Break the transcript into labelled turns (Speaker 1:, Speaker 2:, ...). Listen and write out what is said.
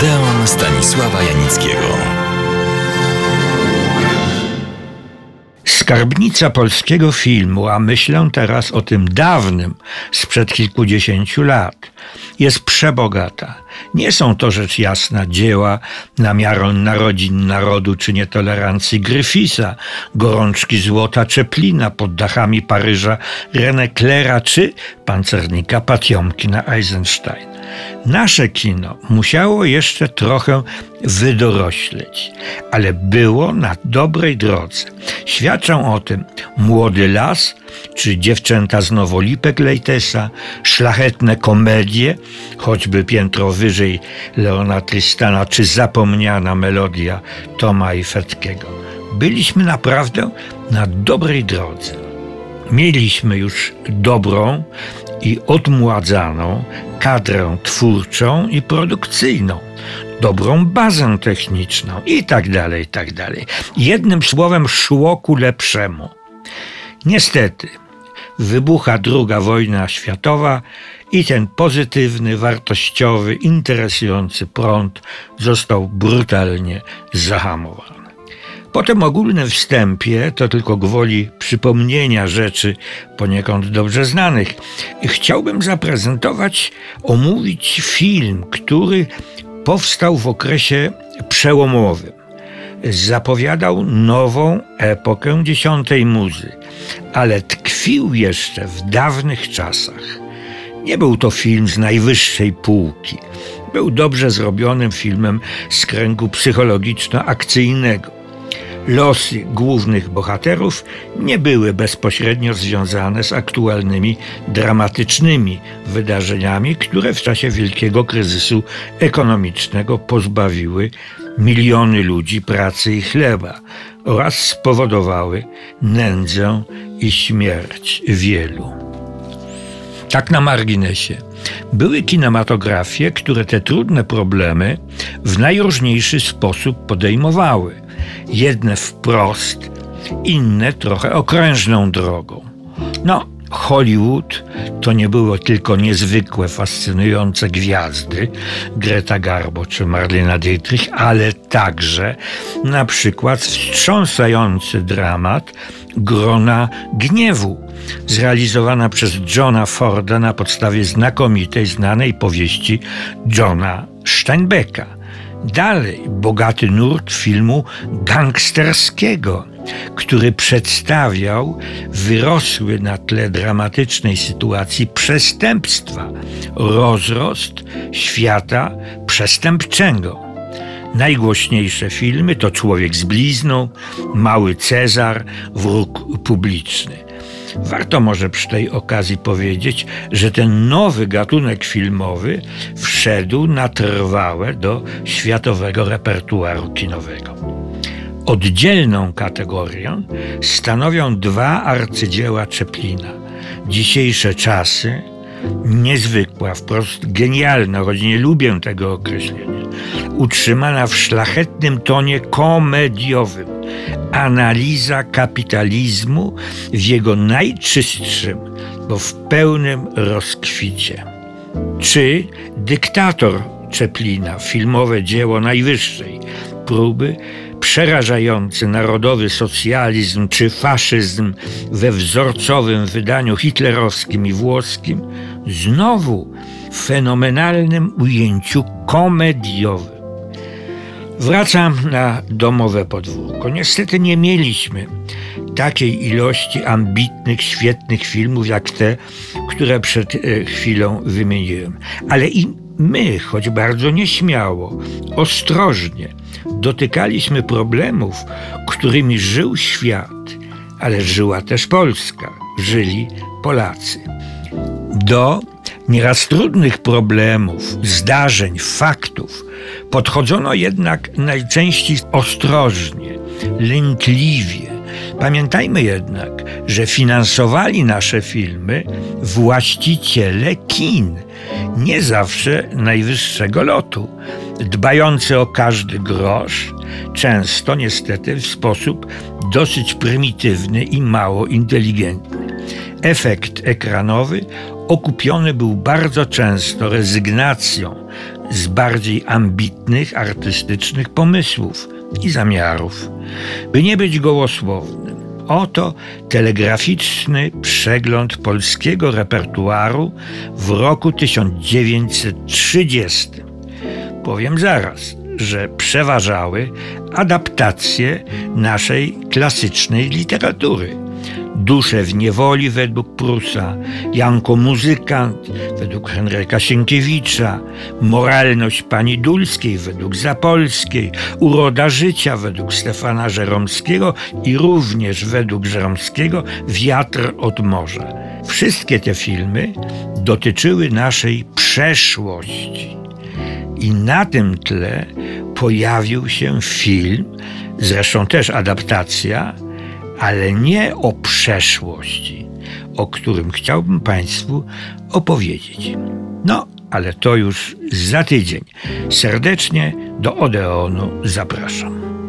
Speaker 1: Odeon Stanisława Janickiego.
Speaker 2: Skarbnica polskiego filmu, a myślę teraz o tym dawnym, sprzed kilkudziesięciu lat, jest przebogata. Nie są to rzecz jasna dzieła na miarę narodzin narodu czy nietolerancji Gryfisa, gorączki złota Czeplina pod dachami Paryża René Klera czy pancernika Patiomkina Eisenstein. Nasze kino musiało jeszcze trochę wydorośleć, ale było na dobrej drodze. Świadczą o tym Młody Las czy Dziewczęta z Nowolipek Lejtesa, szlachetne komedie, choćby piętro wyżej Leona Tristana czy zapomniana melodia Toma i Fetkiego. Byliśmy naprawdę na dobrej drodze. Mieliśmy już dobrą i odmładzaną kadrę twórczą i produkcyjną, dobrą bazę techniczną i tak tak. Jednym słowem szło ku lepszemu. Niestety, wybucha druga wojna światowa i ten pozytywny, wartościowy, interesujący prąd został brutalnie zahamowany. Po tym ogólnym wstępie, to tylko gwoli przypomnienia rzeczy poniekąd dobrze znanych, chciałbym zaprezentować, omówić film, który powstał w okresie przełomowym. Zapowiadał nową epokę dziesiątej muzy, ale tkwił jeszcze w dawnych czasach. Nie był to film z najwyższej półki. Był dobrze zrobionym filmem z kręgu psychologiczno-akcyjnego losy głównych bohaterów nie były bezpośrednio związane z aktualnymi dramatycznymi wydarzeniami, które w czasie wielkiego kryzysu ekonomicznego pozbawiły miliony ludzi pracy i chleba oraz spowodowały nędzę i śmierć wielu. Tak na marginesie. Były kinematografie, które te trudne problemy w najróżniejszy sposób podejmowały jedne wprost, inne trochę okrężną drogą. No, Hollywood to nie było tylko niezwykłe, fascynujące gwiazdy Greta Garbo czy Marlena Dietrich, ale także na przykład wstrząsający dramat Grona Gniewu, zrealizowana przez Johna Forda na podstawie znakomitej, znanej powieści Johna Steinbecka. Dalej bogaty nurt filmu gangsterskiego, który przedstawiał wyrosły na tle dramatycznej sytuacji przestępstwa, rozrost świata przestępczego. Najgłośniejsze filmy to Człowiek z blizną, Mały Cezar, Wróg publiczny. Warto może przy tej okazji powiedzieć, że ten nowy gatunek filmowy wszedł na trwałe do światowego repertuaru kinowego. Oddzielną kategorię stanowią dwa arcydzieła Czeplina. Dzisiejsze czasy, niezwykła, wprost genialna, choć nie lubię tego określenia, utrzymana w szlachetnym tonie komediowym. Analiza kapitalizmu w jego najczystszym, bo w pełnym rozkwicie. Czy dyktator Czeplina, filmowe dzieło najwyższej próby, przerażający narodowy socjalizm czy faszyzm we wzorcowym wydaniu hitlerowskim i włoskim, znowu w fenomenalnym ujęciu komediowym. Wracam na domowe podwórko. Niestety nie mieliśmy takiej ilości ambitnych, świetnych filmów jak te, które przed e, chwilą wymieniłem. Ale i my, choć bardzo nieśmiało, ostrożnie, dotykaliśmy problemów, którymi żył świat, ale żyła też Polska, żyli Polacy. Do nieraz trudnych problemów, zdarzeń, faktów podchodzono jednak najczęściej ostrożnie, lękliwie. Pamiętajmy jednak, że finansowali nasze filmy właściciele kin, nie zawsze najwyższego lotu, dbający o każdy grosz, często niestety w sposób dosyć prymitywny i mało inteligentny. Efekt ekranowy okupiony był bardzo często rezygnacją z bardziej ambitnych, artystycznych pomysłów i zamiarów. By nie być gołosłownym, oto telegraficzny przegląd polskiego repertuaru w roku 1930. Powiem zaraz, że przeważały adaptacje naszej klasycznej literatury. Dusze w niewoli według Prusa, Janko Muzykant według Henryka Sienkiewicza, Moralność pani Dulskiej według Zapolskiej, Uroda życia według Stefana Żeromskiego i również według Żeromskiego Wiatr od morza. Wszystkie te filmy dotyczyły naszej przeszłości. I na tym tle pojawił się film, zresztą też adaptacja, ale nie o przeszłości, o którym chciałbym Państwu opowiedzieć. No, ale to już za tydzień. Serdecznie do Odeonu zapraszam.